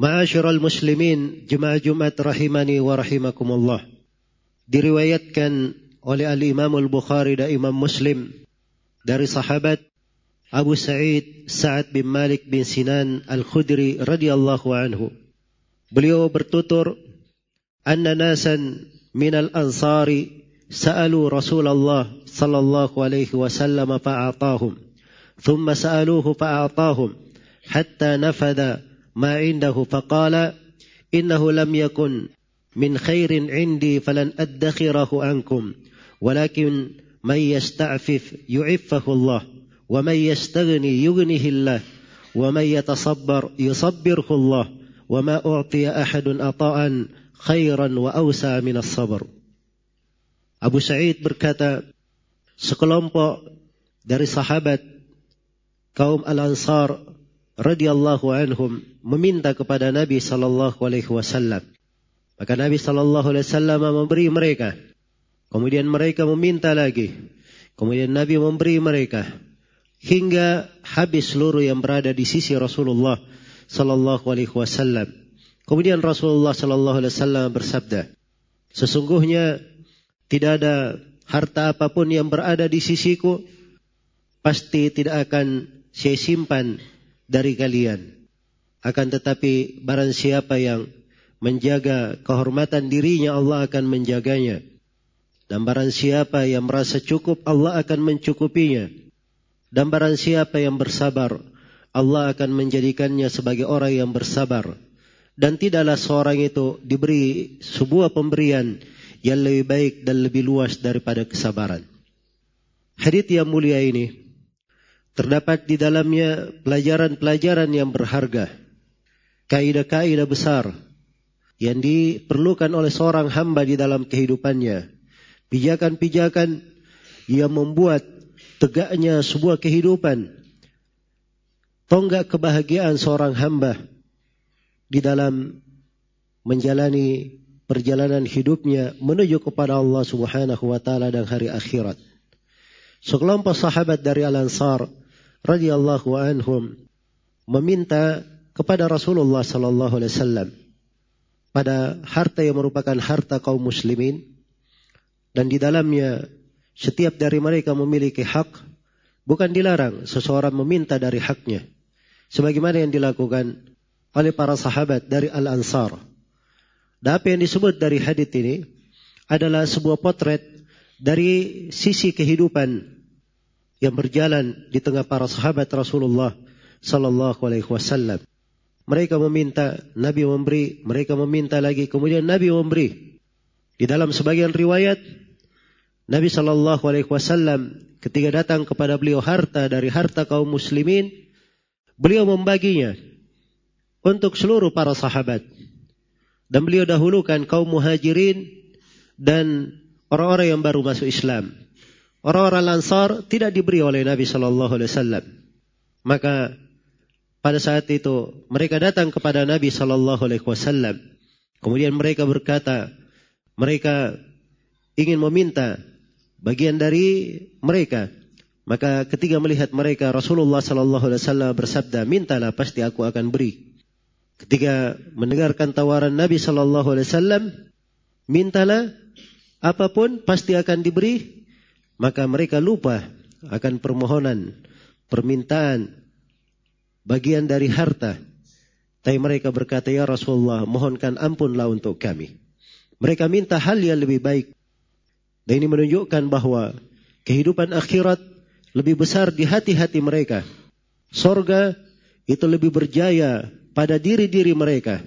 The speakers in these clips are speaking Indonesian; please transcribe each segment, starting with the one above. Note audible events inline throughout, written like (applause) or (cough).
Ma'asyiral muslimin, jemaah Jumat rahimani wa rahimakumullah. Diriwayatkan oleh Al-Imam Al-Bukhari dan Imam Muslim dari sahabat Abu Sa'id Sa'ad bin Malik bin Sinan Al-Khudri radhiyallahu anhu. Beliau bertutur, "Anna nasan min al-ansari sa'alu Rasulullah sallallahu alaihi wasallam fa'atahum. Thumma sa'aluhu fa'atahum hatta nafadha ما عنده فقال إنه لم يكن من خير عندي فلن أدخره عنكم ولكن من يستعفف يعفه الله ومن يستغني يغنه الله ومن يتصبر يصبره الله وما أعطي أحد أطاء خيرا وأوسع من الصبر. Abu Sa'id berkata, sekelompok dari sahabat kaum Al-Ansar radhiyallahu anhum meminta kepada Nabi sallallahu alaihi wasallam. Maka Nabi sallallahu alaihi wasallam memberi mereka. Kemudian mereka meminta lagi. Kemudian Nabi memberi mereka hingga habis seluruh yang berada di sisi Rasulullah sallallahu alaihi wasallam. Kemudian Rasulullah sallallahu alaihi wasallam bersabda, sesungguhnya tidak ada harta apa pun yang berada di sisiku pasti tidak akan saya simpan dari kalian. Akan tetapi barang siapa yang menjaga kehormatan dirinya Allah akan menjaganya. Dan barang siapa yang merasa cukup Allah akan mencukupinya. Dan barang siapa yang bersabar Allah akan menjadikannya sebagai orang yang bersabar. Dan tidaklah seorang itu diberi sebuah pemberian yang lebih baik dan lebih luas daripada kesabaran. Hadith yang mulia ini Terdapat di dalamnya pelajaran-pelajaran yang berharga. Kaidah-kaidah besar yang diperlukan oleh seorang hamba di dalam kehidupannya. Pijakan-pijakan yang membuat tegaknya sebuah kehidupan. Tonggak kebahagiaan seorang hamba di dalam menjalani perjalanan hidupnya menuju kepada Allah Subhanahu wa taala dan hari akhirat. Sekelompok sahabat dari Al-Ansar radhiyallahu anhum meminta kepada Rasulullah sallallahu alaihi wasallam pada harta yang merupakan harta kaum muslimin dan di dalamnya setiap dari mereka memiliki hak bukan dilarang seseorang meminta dari haknya sebagaimana yang dilakukan oleh para sahabat dari Al-Ansar. Dan apa yang disebut dari hadis ini adalah sebuah potret dari sisi kehidupan yang berjalan di tengah para sahabat Rasulullah sallallahu alaihi wasallam. Mereka meminta, Nabi memberi, mereka meminta lagi, kemudian Nabi memberi. Di dalam sebagian riwayat, Nabi sallallahu alaihi wasallam ketika datang kepada beliau harta dari harta kaum muslimin, beliau membaginya untuk seluruh para sahabat. Dan beliau dahulukan kaum muhajirin dan orang-orang yang baru masuk Islam. Orang-orang Ansar tidak diberi oleh Nabi Shallallahu Alaihi Wasallam. Maka pada saat itu mereka datang kepada Nabi Shallallahu Alaihi Wasallam. Kemudian mereka berkata, mereka ingin meminta bagian dari mereka. Maka ketika melihat mereka Rasulullah Shallallahu Alaihi Wasallam bersabda, mintalah pasti aku akan beri. Ketika mendengarkan tawaran Nabi Shallallahu Alaihi Wasallam, mintalah apa pun pasti akan diberi. Maka mereka lupa akan permohonan, permintaan, bagian dari harta. Tapi mereka berkata, Ya Rasulullah, mohonkan ampunlah untuk kami. Mereka minta hal yang lebih baik. Dan ini menunjukkan bahwa kehidupan akhirat lebih besar di hati-hati mereka. Sorga itu lebih berjaya pada diri-diri mereka.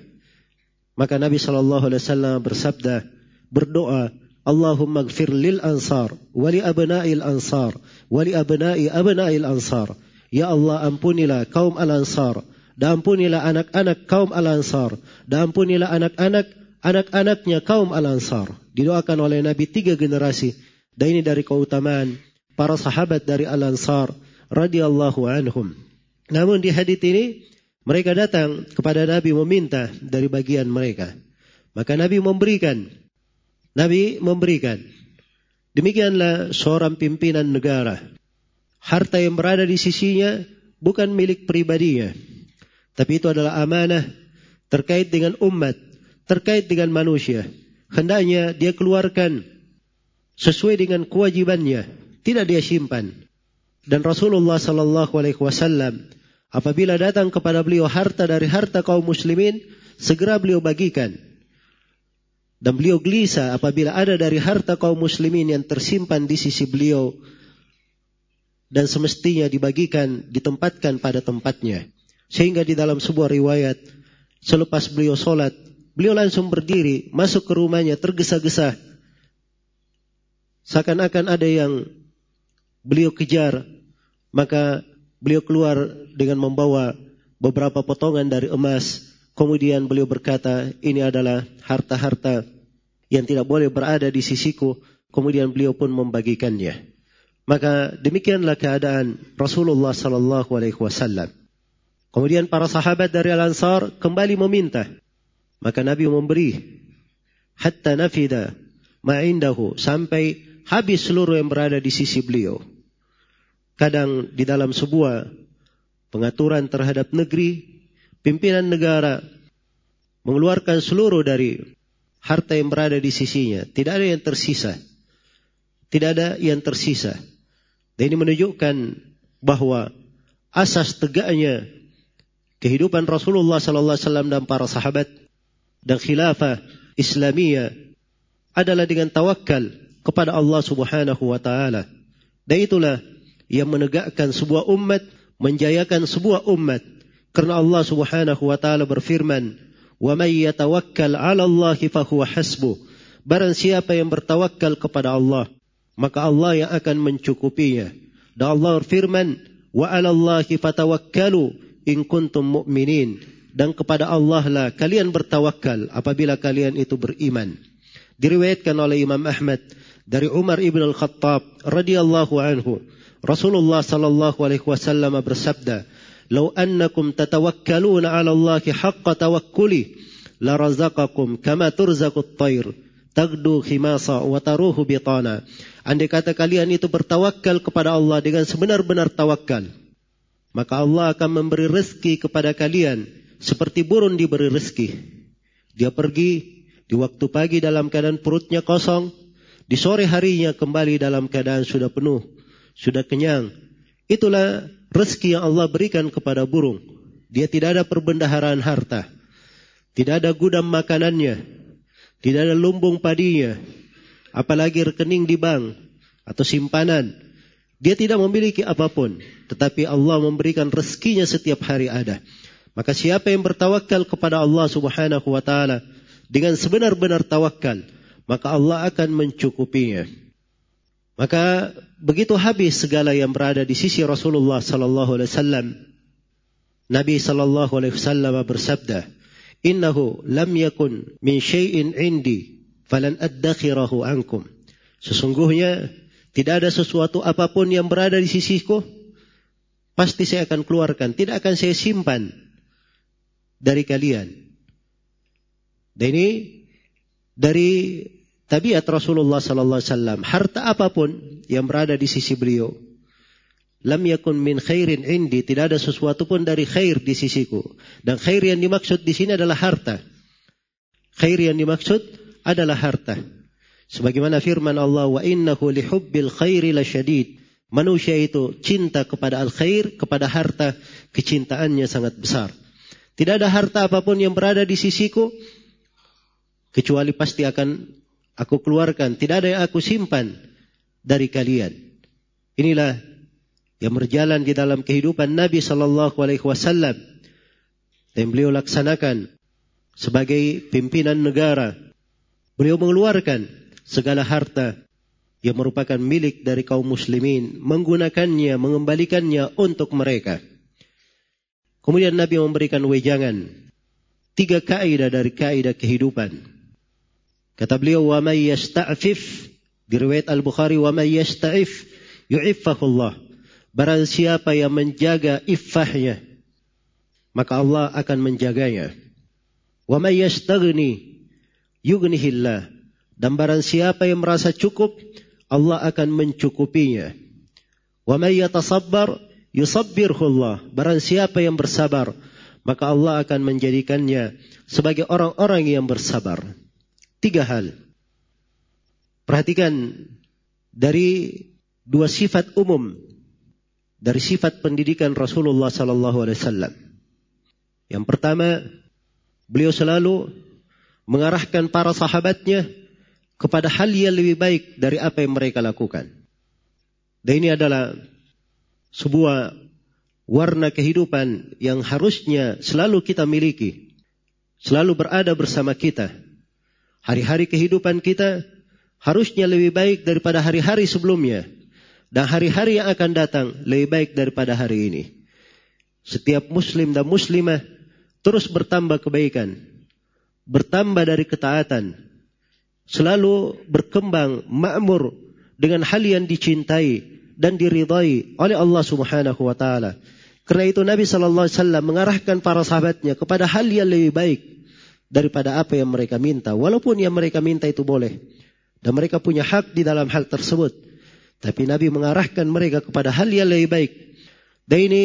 Maka Nabi Shallallahu Alaihi Wasallam bersabda, berdoa, Ansar, wali abna'il ansar, wali abna'i abna'il ansar. Ya Allah ampunilah kaum Al-Ansar. Dan ampunilah anak-anak kaum Al-Ansar. Dan ampunilah anak-anak anak-anaknya kaum Al-Ansar. Didoakan oleh Nabi tiga generasi. Dan ini dari keutamaan para sahabat dari Al-Ansar radhiyallahu anhum. Namun di hadis ini mereka datang kepada Nabi meminta dari bagian mereka. Maka Nabi memberikan. Nabi memberikan. Demikianlah seorang pimpinan negara harta yang berada di sisinya bukan milik pribadinya. Tapi itu adalah amanah terkait dengan umat, terkait dengan manusia. Hendaknya dia keluarkan sesuai dengan kewajibannya, tidak dia simpan. Dan Rasulullah sallallahu alaihi wasallam apabila datang kepada beliau harta dari harta kaum muslimin, segera beliau bagikan. Dan beliau gelisah apabila ada dari harta kaum muslimin yang tersimpan di sisi beliau dan semestinya dibagikan, ditempatkan pada tempatnya. Sehingga di dalam sebuah riwayat, selepas beliau sholat, beliau langsung berdiri, masuk ke rumahnya, tergesa-gesa. Seakan-akan ada yang beliau kejar, maka beliau keluar dengan membawa beberapa potongan dari emas. Kemudian beliau berkata, ini adalah harta-harta yang tidak boleh berada di sisiku. Kemudian beliau pun membagikannya. Maka demikianlah keadaan Rasulullah sallallahu alaihi wasallam. Kemudian para sahabat dari Al-Ansar kembali meminta. Maka Nabi memberi hatta nafida ma'indahu sampai habis seluruh yang berada di sisi beliau. Kadang di dalam sebuah pengaturan terhadap negeri, pimpinan negara mengeluarkan seluruh dari harta yang berada di sisinya. Tidak ada yang tersisa. Tidak ada yang tersisa. Dan ini menunjukkan bahwa asas tegaknya kehidupan Rasulullah sallallahu alaihi wasallam dan para sahabat dan khilafah Islamiyah adalah dengan tawakal kepada Allah Subhanahu wa taala. Dan itulah yang menegakkan sebuah umat, menjayakan sebuah umat. Karena Allah Subhanahu wa taala berfirman, "Wa may yatawakkal 'ala Allah fahuwa hasbuh." Barang siapa yang bertawakal kepada Allah, maka Allah yang akan mencukupinya. Dan Allah berfirman, "Wa 'ala Allahi fatawakkalu in kuntum mu'minin." Dan kepada Allah lah kalian bertawakal apabila kalian itu beriman. Diriwayatkan oleh Imam Ahmad dari Umar ibn al-Khattab radhiyallahu anhu, Rasulullah sallallahu alaihi wasallam bersabda, "Lau annakum tatawakkaluna 'ala Allahi haqqa tawakkuli, la razaqakum kama turzaqut tayr." tagdu khimasa wa taruhu bitana. Andai kata kalian itu bertawakal kepada Allah dengan sebenar-benar tawakal, maka Allah akan memberi rezeki kepada kalian seperti burung diberi rezeki. Dia pergi di waktu pagi dalam keadaan perutnya kosong, di sore harinya kembali dalam keadaan sudah penuh, sudah kenyang. Itulah rezeki yang Allah berikan kepada burung. Dia tidak ada perbendaharaan harta. Tidak ada gudang makanannya. Tidak ada lumbung padinya. Apalagi rekening di bank atau simpanan. Dia tidak memiliki apa pun. Tetapi Allah memberikan rezekinya setiap hari ada. Maka siapa yang bertawakal kepada Allah subhanahu wa ta'ala. Dengan sebenar-benar tawakal. Maka Allah akan mencukupinya. Maka begitu habis segala yang berada di sisi Rasulullah sallallahu alaihi wasallam. Nabi sallallahu alaihi wasallam bersabda, innahu lam yakun min syai'in indi falan addakhirahu ankum. Sesungguhnya tidak ada sesuatu apa pun yang berada di sisiku pasti saya akan keluarkan, tidak akan saya simpan dari kalian. Dan ini dari tabiat Rasulullah sallallahu alaihi wasallam, harta apa pun yang berada di sisi beliau, lam yakun min khairin indi, tidak ada sesuatu pun dari khair di sisiku. Dan khair yang dimaksud di sini adalah harta. Khair yang dimaksud adalah harta. Sebagaimana firman Allah, wa innahu lihubbil khairi lasyadid. Manusia itu cinta kepada al-khair, kepada harta, kecintaannya sangat besar. Tidak ada harta apa pun yang berada di sisiku, kecuali pasti akan aku keluarkan. Tidak ada yang aku simpan dari kalian. Inilah yang berjalan di dalam kehidupan Nabi Sallallahu Alaihi Wasallam dan beliau laksanakan sebagai pimpinan negara. Beliau mengeluarkan segala harta yang merupakan milik dari kaum muslimin, menggunakannya, mengembalikannya untuk mereka. Kemudian Nabi memberikan wejangan tiga kaidah dari kaidah kehidupan. Kata beliau, "Wa may yasta'fif" di riwayat Al-Bukhari, "Wa may yasta'if yu'iffahu Allah." Barang siapa yang menjaga iffahnya, maka Allah akan menjaganya. Wa may yastaghni yughnihillah. Dan barang siapa yang merasa cukup, Allah akan mencukupinya. Wa may yatasabbar yusabbirhullah. Barang siapa yang bersabar, maka Allah akan menjadikannya sebagai orang-orang yang bersabar. Tiga hal. Perhatikan dari dua sifat umum dari sifat pendidikan Rasulullah sallallahu alaihi wasallam. Yang pertama, beliau selalu mengarahkan para sahabatnya kepada hal yang lebih baik dari apa yang mereka lakukan. Dan ini adalah sebuah warna kehidupan yang harusnya selalu kita miliki. Selalu berada bersama kita. Hari-hari kehidupan kita harusnya lebih baik daripada hari-hari sebelumnya. Dan hari-hari yang akan datang lebih baik daripada hari ini. Setiap muslim dan muslimah terus bertambah kebaikan. Bertambah dari ketaatan, selalu berkembang makmur dengan hal yang dicintai dan diridai oleh Allah Subhanahu wa taala. Karena itu Nabi sallallahu alaihi wasallam mengarahkan para sahabatnya kepada hal yang lebih baik daripada apa yang mereka minta. Walaupun yang mereka minta itu boleh dan mereka punya hak di dalam hal tersebut. Tapi Nabi mengarahkan mereka kepada hal yang lebih baik. Dan ini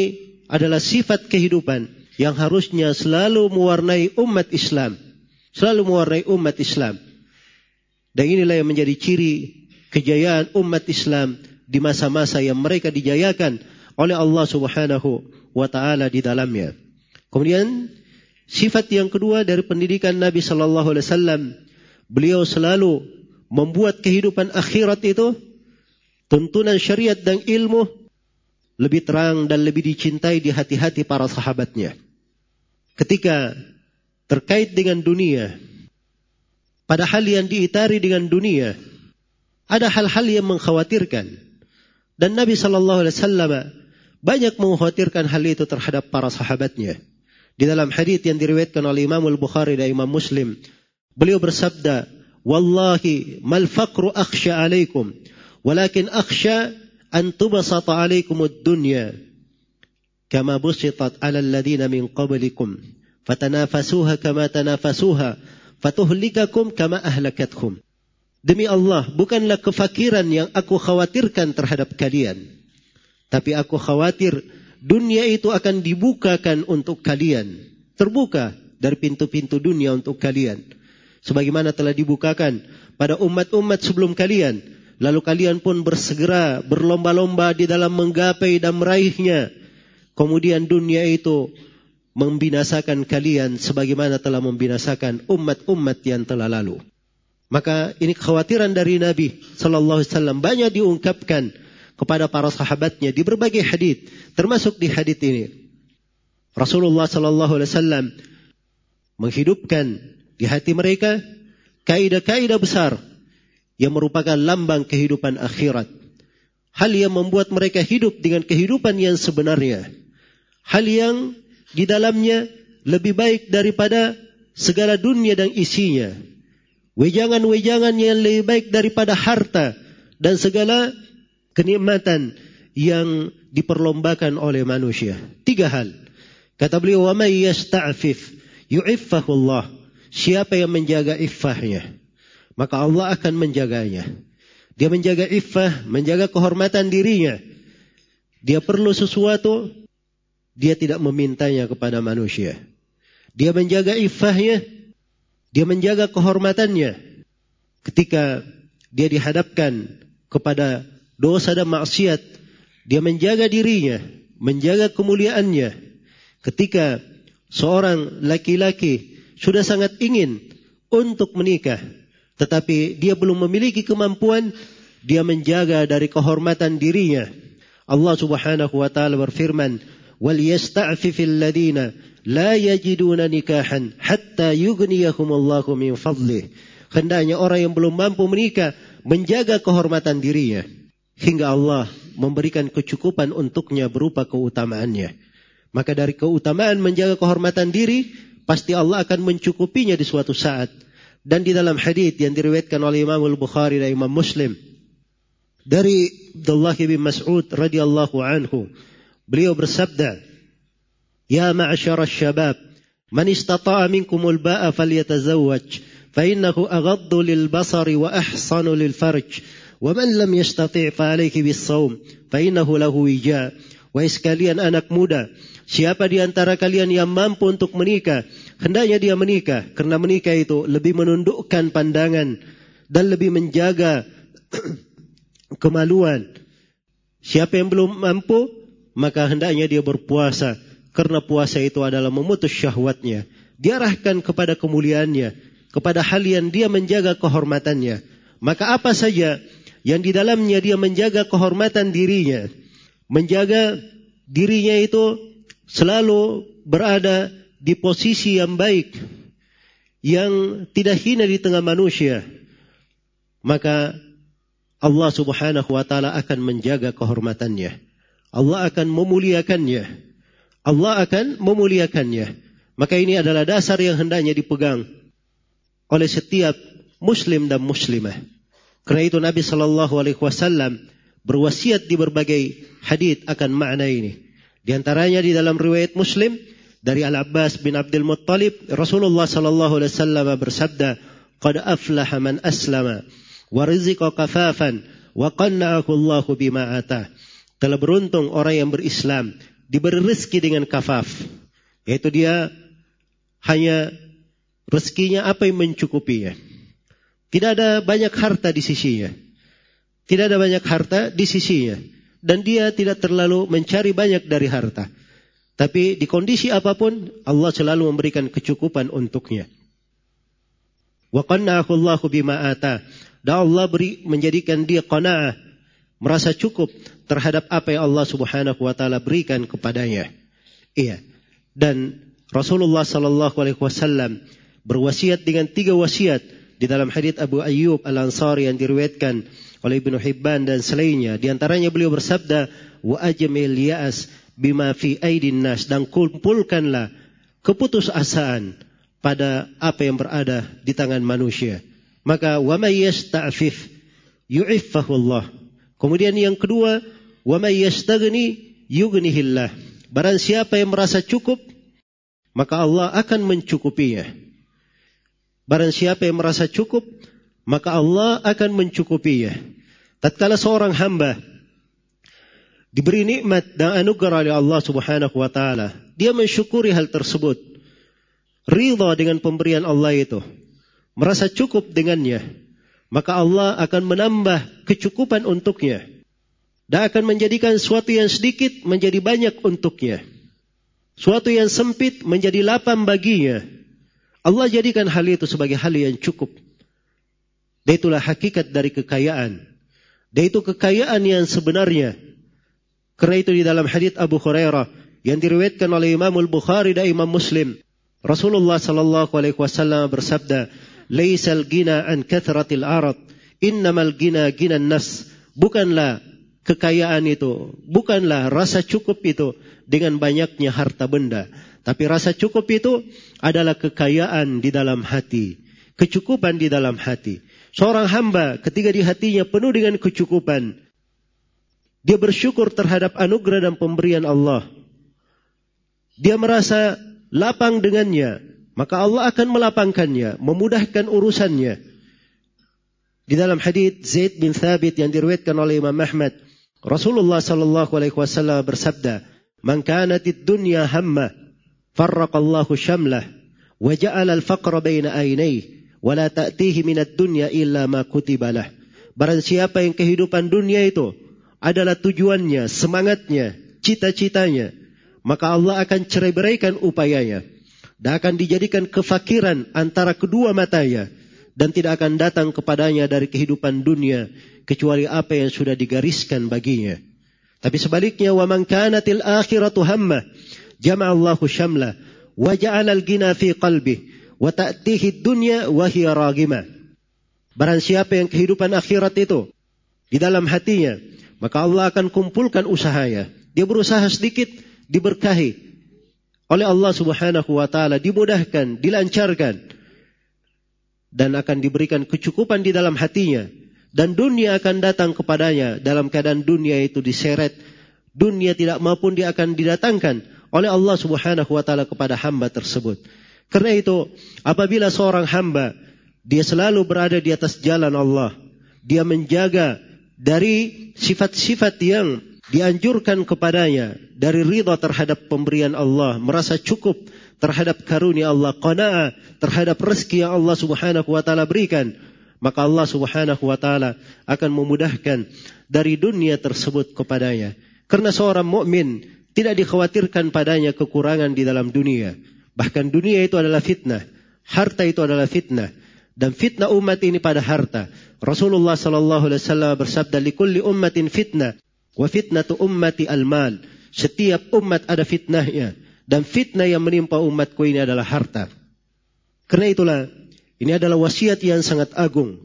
adalah sifat kehidupan yang harusnya selalu mewarnai umat Islam. Selalu mewarnai umat Islam. Dan inilah yang menjadi ciri kejayaan umat Islam di masa-masa yang mereka dijayakan oleh Allah Subhanahu wa taala di dalamnya. Kemudian sifat yang kedua dari pendidikan Nabi sallallahu alaihi wasallam, beliau selalu membuat kehidupan akhirat itu tuntunan syariat dan ilmu lebih terang dan lebih dicintai di hati-hati para sahabatnya. Ketika terkait dengan dunia, pada hal yang diitari dengan dunia. Ada hal-hal yang mengkhawatirkan. Dan Nabi Shallallahu Alaihi Wasallam banyak mengkhawatirkan hal itu terhadap para sahabatnya. Di dalam hadis yang diriwayatkan oleh Imam Al Bukhari dan Imam Muslim, beliau bersabda, "Wallahi mal faqru akhsha alaikum, walakin akhsha an tubasata alaikum ad-dunya kama busitat ala alladhina min qablikum fatanafasuha kama tanafasuha fatuhlikakum kama ahlakatkum. Demi Allah, bukanlah kefakiran yang aku khawatirkan terhadap kalian. Tapi aku khawatir dunia itu akan dibukakan untuk kalian. Terbuka dari pintu-pintu dunia untuk kalian. Sebagaimana telah dibukakan pada umat-umat sebelum kalian. Lalu kalian pun bersegera berlomba-lomba di dalam menggapai dan meraihnya. Kemudian dunia itu membinasakan kalian sebagaimana telah membinasakan umat-umat yang telah lalu. Maka ini kekhawatiran dari Nabi Sallallahu Alaihi Wasallam banyak diungkapkan kepada para sahabatnya di berbagai hadis, termasuk di hadis ini. Rasulullah Sallallahu Alaihi Wasallam menghidupkan di hati mereka kaidah-kaidah besar yang merupakan lambang kehidupan akhirat. Hal yang membuat mereka hidup dengan kehidupan yang sebenarnya. Hal yang di dalamnya lebih baik daripada segala dunia dan isinya. Wejangan-wejangan yang lebih baik daripada harta dan segala kenikmatan yang diperlombakan oleh manusia. Tiga hal. Kata beliau, "Wa may yasta'fif yu'iffahu Allah." Siapa yang menjaga iffahnya, maka Allah akan menjaganya. Dia menjaga iffah, menjaga kehormatan dirinya. Dia perlu sesuatu, dia tidak memintanya kepada manusia. Dia menjaga iffahnya, dia menjaga kehormatannya. Ketika dia dihadapkan kepada dosa dan maksiat, dia menjaga dirinya, menjaga kemuliaannya. Ketika seorang laki-laki sudah sangat ingin untuk menikah, tetapi dia belum memiliki kemampuan, dia menjaga dari kehormatan dirinya. Allah Subhanahu wa taala berfirman, "Wal yasta'fifil ladina la yajiduna nikahan hatta yughniyahumullahu min fadlih." Hendaknya orang yang belum mampu menikah menjaga kehormatan dirinya hingga Allah memberikan kecukupan untuknya berupa keutamaannya. Maka dari keutamaan menjaga kehormatan diri, pasti Allah akan mencukupinya di suatu saat. Dan di dalam hadis yang diriwayatkan oleh Imam Al-Bukhari dan Imam Muslim dari Abdullah bin Mas'ud radhiyallahu anhu, beliau bersabda, "Ya ma'syar syabab, man istata'a minkumul ba'a falyatazawwaj, fa innahu aghaddu lil basari wa ahsanu lil farj." Waman lam yastati' fa'alaihi bisawm fa'innahu lahu wija. Anak muda, siapa di antara kalian yang mampu untuk menikah, hendaknya dia menikah karena menikah itu lebih menundukkan pandangan dan lebih menjaga (clears throat) kemaluan. Siapa yang belum mampu, maka hendaknya dia berpuasa karena puasa itu adalah memutus syahwatnya. Diarahkan kepada kemuliaannya, kepada hal yang dia menjaga kehormatannya. Maka apa saja yang di dalamnya dia menjaga kehormatan dirinya, menjaga dirinya itu selalu berada di posisi yang baik, yang tidak hina di tengah manusia, maka Allah Subhanahu wa taala akan menjaga kehormatannya. Allah akan memuliakannya. Allah akan memuliakannya. Maka ini adalah dasar yang hendaknya dipegang oleh setiap muslim dan muslimah. Karena itu Nabi Shallallahu Alaihi Wasallam berwasiat di berbagai hadith akan makna ini. Di antaranya di dalam riwayat Muslim dari Al Abbas bin Abdul Muttalib, Rasulullah Shallallahu Alaihi Wasallam bersabda, "Qad aflaha man aslama, wa rizqa kafafan, wa qanna'ahu Allah bima atah." Telah beruntung orang yang berislam, diberi rezeki dengan kafaf, yaitu dia hanya rezekinya apa yang mencukupinya. Tidak ada banyak harta di sisinya. Tidak ada banyak harta di sisinya. Dan dia tidak terlalu mencari banyak dari harta. Tapi di kondisi apa pun, Allah selalu memberikan kecukupan untuknya. Wa qanna'ahu bima ata. Dan Allah beri, menjadikan dia qana'ah. Merasa cukup terhadap apa yang Allah subhanahu wa ta'ala berikan kepadanya. Iya. Dan Rasulullah sallallahu alaihi wasallam berwasiat dengan tiga wasiat di dalam hadits Abu Ayyub Al-Ansari yang diriwayatkan oleh Ibnu Hibban dan selainnya. Di antaranya beliau bersabda, "Wa ajmil ya'as bima fi aidin nas" dan kumpulkanlah keputusasaan pada apa yang berada di tangan manusia. Maka wa may yasta'fif yu'iffahu Allah. Kemudian yang kedua, wa may yastaghni yughnihillah. Barang siapa yang merasa cukup, maka Allah akan mencukupinya. Barang siapa yang merasa cukup, maka Allah akan mencukupinya. Tatkala seorang hamba diberi nikmat dan anugerah oleh Allah Subhanahu wa taala, dia mensyukuri hal tersebut. Ridha dengan pemberian Allah itu, merasa cukup dengannya, maka Allah akan menambah kecukupan untuknya dan akan menjadikan suatu yang sedikit menjadi banyak untuknya. Suatu yang sempit menjadi lapang baginya Allah jadikan hal itu sebagai hal yang cukup. Dan itulah hakikat dari kekayaan. Dan itu kekayaan yang sebenarnya. Karena itu di dalam hadits Abu Hurairah yang diriwayatkan oleh Imam Al-Bukhari dan Imam Muslim. Rasulullah sallallahu alaihi wasallam bersabda, "Laisal gina an kathratil arad, innamal gina gina nas." Bukanlah kekayaan itu, bukanlah rasa cukup itu dengan banyaknya harta benda, tapi rasa cukup itu adalah kekayaan di dalam hati. Kecukupan di dalam hati. Seorang hamba ketika di hatinya penuh dengan kecukupan. Dia bersyukur terhadap anugerah dan pemberian Allah. Dia merasa lapang dengannya, maka Allah akan melapangkannya, memudahkan urusannya. Di dalam hadis Zaid bin Thabit yang diriwayatkan oleh Imam Ahmad, Rasulullah sallallahu alaihi wasallam bersabda, "Man kanatid dunya hamma, syamlah, wa ja'ala al-faqra baina aynayhi, wa la ta'tihi minad dunya illa ma kutiba lah." Barang siapa yang kehidupan dunia itu adalah tujuannya, semangatnya, cita-citanya, maka Allah akan cerai-beraikan upayanya dan akan dijadikan kefakiran antara kedua matanya dan tidak akan datang kepadanya dari kehidupan dunia kecuali apa yang sudah digariskan baginya. Tapi sebaliknya wa man kanatil akhiratu hamma jama'a Allahu syamla wa ja'ala al-ghina fi qalbi wa ta'tihi dunya wa hiya. Barang siapa yang kehidupan akhirat itu di dalam hatinya, maka Allah akan kumpulkan usahanya. Dia berusaha sedikit diberkahi oleh Allah Subhanahu wa taala, dimudahkan, dilancarkan dan akan diberikan kecukupan di dalam hatinya dan dunia akan datang kepadanya dalam keadaan dunia itu diseret dunia tidak maupun dia akan didatangkan oleh Allah Subhanahu wa taala kepada hamba tersebut. Karena itu, apabila seorang hamba dia selalu berada di atas jalan Allah, dia menjaga dari sifat-sifat yang dianjurkan kepadanya dari ridha terhadap pemberian Allah, merasa cukup terhadap karunia Allah, qanaah terhadap rezeki yang Allah Subhanahu wa taala berikan, maka Allah Subhanahu wa taala akan memudahkan dari dunia tersebut kepadanya. Karena seorang mukmin tidak dikhawatirkan padanya kekurangan di dalam dunia. Bahkan dunia itu adalah fitnah, harta itu adalah fitnah dan fitnah umat ini pada harta. Rasulullah sallallahu alaihi wasallam bersabda, "Likulli ummatin fitnah." Wa fitnatu ummati al-mal. Setiap umat ada fitnahnya. Dan fitnah yang menimpa umatku ini adalah harta. Karena itulah, ini adalah wasiat yang sangat agung.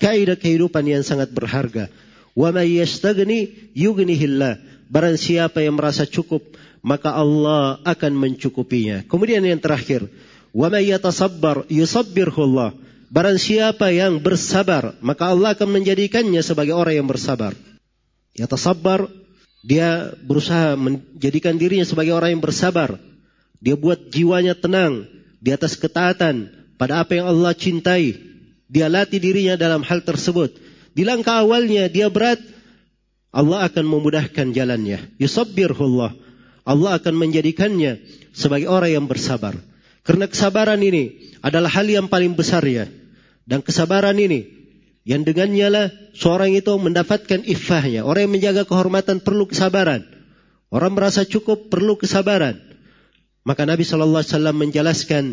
Kaidah kehidupan yang sangat berharga. Wa may yastagni yughnihillah. Barang siapa yang merasa cukup, maka Allah akan mencukupinya. Kemudian yang terakhir, wa may yatasabbar yusabbirhullah. Barang siapa yang bersabar, maka Allah akan menjadikannya sebagai orang yang bersabar. Ya tasabar, dia berusaha menjadikan dirinya sebagai orang yang bersabar. Dia buat jiwanya tenang di atas ketaatan pada apa yang Allah cintai. Dia latih dirinya dalam hal tersebut. Di langkah awalnya dia berat, Allah akan memudahkan jalannya. Yusabbirhullah. Allah akan menjadikannya sebagai orang yang bersabar. Karena kesabaran ini adalah hal yang paling besar ya. Dan kesabaran ini yang dengannya lah seorang itu mendapatkan ifahnya. Orang yang menjaga kehormatan perlu kesabaran. Orang merasa cukup perlu kesabaran. Maka Nabi Shallallahu Alaihi Wasallam menjelaskan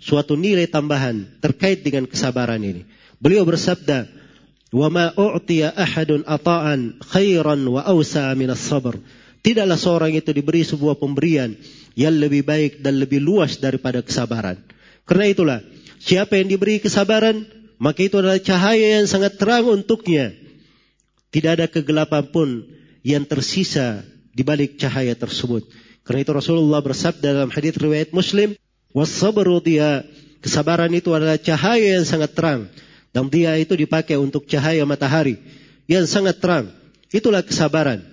suatu nilai tambahan terkait dengan kesabaran ini. Beliau bersabda, "Wa ma u'tiya ahadun ata'an khairan wa awsa min sabr Tidaklah seorang itu diberi sebuah pemberian yang lebih baik dan lebih luas daripada kesabaran. Karena itulah, siapa yang diberi kesabaran, maka itu adalah cahaya yang sangat terang untuknya. Tidak ada kegelapan pun yang tersisa di balik cahaya tersebut. Karena itu Rasulullah bersabda dalam hadis riwayat Muslim, "Wasabru dia kesabaran itu adalah cahaya yang sangat terang dan dia itu dipakai untuk cahaya matahari yang sangat terang. Itulah kesabaran.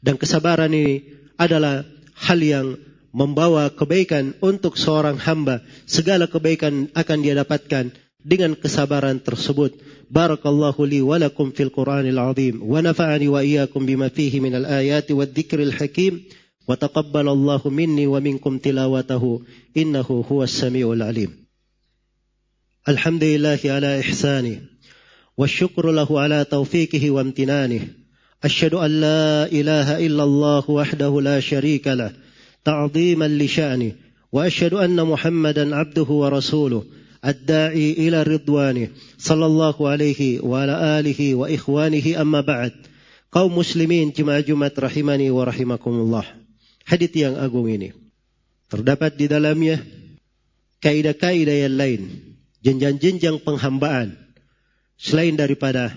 Dan kesabaran ini adalah hal yang membawa kebaikan untuk seorang hamba. Segala kebaikan akan dia dapatkan dengan kesabaran tersebut. Barakallahu li wa lakum fil Qur'anil azim wa nafa'ani wa iyyakum bima fihi minal ayati wad dzikril hakim wa taqabbalallahu minni wa minkum tilawatahu innahu huwas samiul الحمد لله على إحسانه والشكر له على توفيقه وامتنانه أشهد أن لا إله إلا الله وحده لا شريك له تعظيما لشأنه وأشهد أن محمدا عبده ورسوله الداعي إلى رضوانه صلى الله عليه وعلى آله وإخوانه أما بعد kaum muslimin jemaah Jumat rahimani wa rahimakumullah. Hadis yang agung ini terdapat di dalamnya kaidah-kaidah yang lain jenjang-jenjang penghambaan selain daripada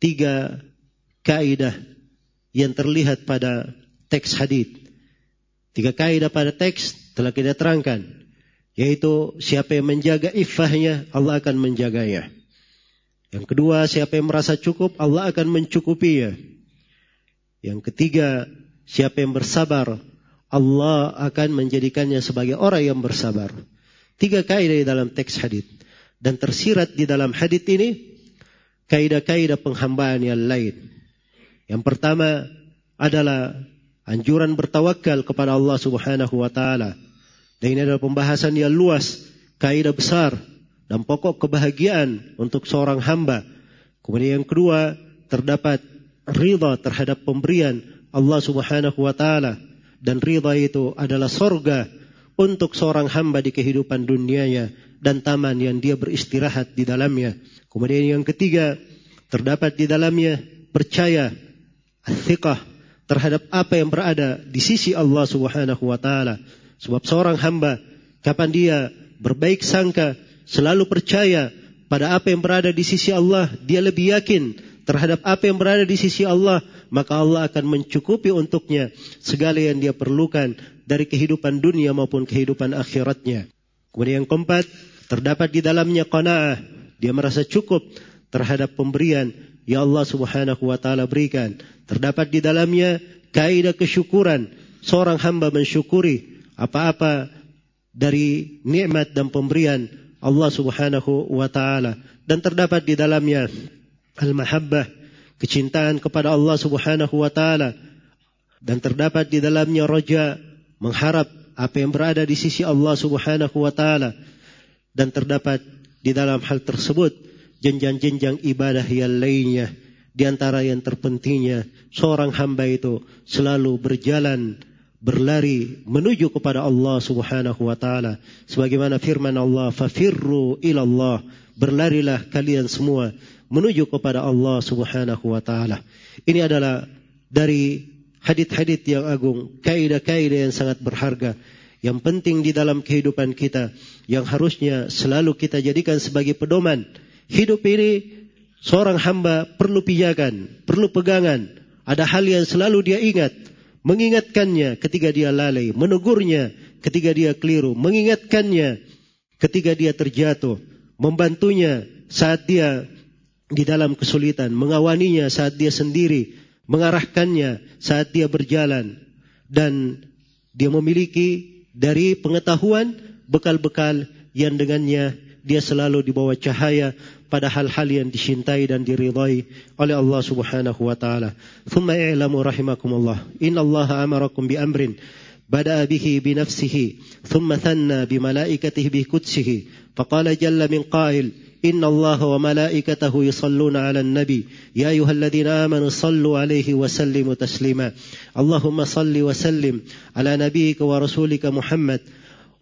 tiga kaidah yang terlihat pada teks hadis. Tiga kaidah pada teks telah kita terangkan yaitu siapa yang menjaga iffahnya, Allah akan menjaganya. Yang kedua, siapa yang merasa cukup, Allah akan mencukupinya. Yang ketiga, siapa yang bersabar, Allah akan menjadikannya sebagai orang yang bersabar. Tiga kaidah dalam teks hadis dan tersirat di dalam hadis ini kaidah-kaidah penghambaan yang lain. Yang pertama adalah anjuran bertawakal kepada Allah Subhanahu wa taala. Dan ini adalah pembahasan yang luas, kaidah besar dan pokok kebahagiaan untuk seorang hamba. Kemudian yang kedua, terdapat ridha terhadap pemberian Allah Subhanahu wa taala dan ridha itu adalah sorga untuk seorang hamba di kehidupan dunianya dan taman yang dia beristirahat di dalamnya. Kemudian yang ketiga, terdapat di dalamnya percaya, athiqah terhadap apa yang berada di sisi Allah Subhanahu wa taala. Sebab seorang hamba kapan dia berbaik sangka selalu percaya pada apa yang berada di sisi Allah, dia lebih yakin terhadap apa yang berada di sisi Allah, maka Allah akan mencukupi untuknya segala yang dia perlukan dari kehidupan dunia maupun kehidupan akhiratnya. Kemudian yang keempat, terdapat di dalamnya qanaah. Dia merasa cukup terhadap pemberian yang Allah Subhanahu wa taala berikan. Terdapat di dalamnya kaidah kesyukuran. Seorang hamba mensyukuri apa-apa dari nikmat dan pemberian Allah Subhanahu wa taala dan terdapat di dalamnya al-mahabbah kecintaan kepada Allah Subhanahu wa taala dan terdapat di dalamnya roja mengharap apa yang berada di sisi Allah Subhanahu wa taala dan terdapat di dalam hal tersebut jenjang-jenjang ibadah yang lainnya di antara yang terpentingnya seorang hamba itu selalu berjalan berlari menuju kepada Allah Subhanahu wa taala. Sebagaimana firman Allah fafirru ila Allah berlarilah kalian semua menuju kepada Allah Subhanahu wa taala. Ini adalah dari hadit-hadit yang agung kaidah-kaidah yang sangat berharga. Yang penting di dalam kehidupan kita yang harusnya selalu kita jadikan sebagai pedoman. Hidup ini seorang hamba perlu pijakan perlu pegangan. Ada hal yang selalu dia ingat. Mengingatkannya ketika dia lalai, menegurnya ketika dia keliru, mengingatkannya ketika dia terjatuh, membantunya saat dia di dalam kesulitan, mengawaninya saat dia sendiri, mengarahkannya saat dia berjalan dan dia memiliki dari pengetahuan bekal-bekal yang dengannya dia selalu di bawah cahaya pada hal-hal yang dicintai dan diridhai oleh Allah Subhanahu wa taala. Thumma i'lamu rahimakumullah. Inna Allah amarakum bi amrin thumma thanna bi malaikatihi bi qudsihi. Faqala jalla min qail إن الله وملائكته يصلون على النبي. يا أيها الذين آمنوا صلوا عليه وسلموا تسليما. اللهم صل وسلم على نبيك ورسولك محمد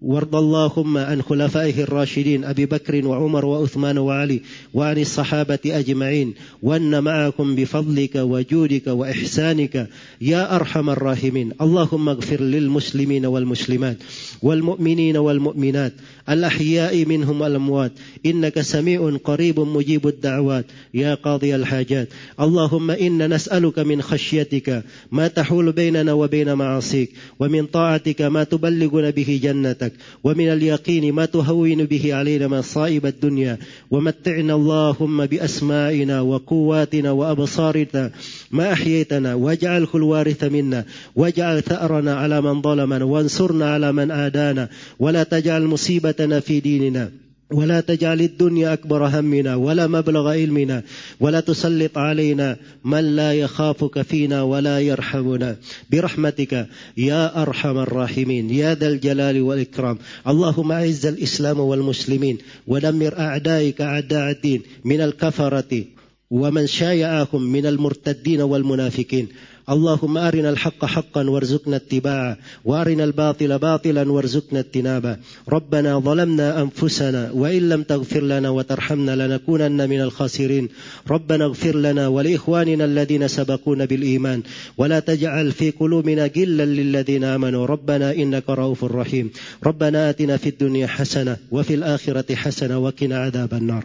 وارض اللهم عن خلفائه الراشدين أبي بكر وعمر وعثمان وعلي وعن الصحابة أجمعين وأن معكم بفضلك وجودك وإحسانك يا أرحم الراحمين. اللهم اغفر للمسلمين والمسلمات والمؤمنين والمؤمنات الأحياء منهم والأموات. إنك سميع قريب مجيب الدعوات يا قاضي الحاجات. اللهم إنا نسألك من خشيتك ما تحول بيننا وبين معاصيك ومن طاعتك ما تبلغنا به جنتك. رحمتك ومن اليقين ما تهون به علينا مصائب الدنيا. ومتعنا اللهم بأسمائنا وقواتنا وأبصارنا ما أحييتنا. واجعله الوارث منا. واجعل ثأرنا على من ظلمنا. وانصرنا على من آدانا. ولا تجعل مصيبتنا في ديننا. ولا تجعل الدنيا أكبر همنا ولا مبلغ علمنا ولا تسلط علينا من لا يخافك فينا ولا يرحمنا. برحمتك يا أرحم الراحمين. يا ذا الجلال والإكرام. اللهم أعز الإسلام والمسلمين ودمر أعدائك أعداء الدين من الكفرة ومن شايعهم من المرتدين والمنافقين. اللهم أرنا الحق حقا وارزقنا اتباعه وأرنا الباطل باطلا وارزقنا اجتنابه. ربنا ظلمنا أنفسنا وإن لم تغفر لنا وترحمنا لنكونن من الخاسرين. ربنا اغفر لنا ولإخواننا الذين سبقونا بالإيمان. ولا تجعل في قلوبنا غلا للذين آمنوا. ربنا إنك رؤوف رحيم. ربنا آتنا في الدنيا حسنة وفي الآخرة حسنة وقنا عذاب النار.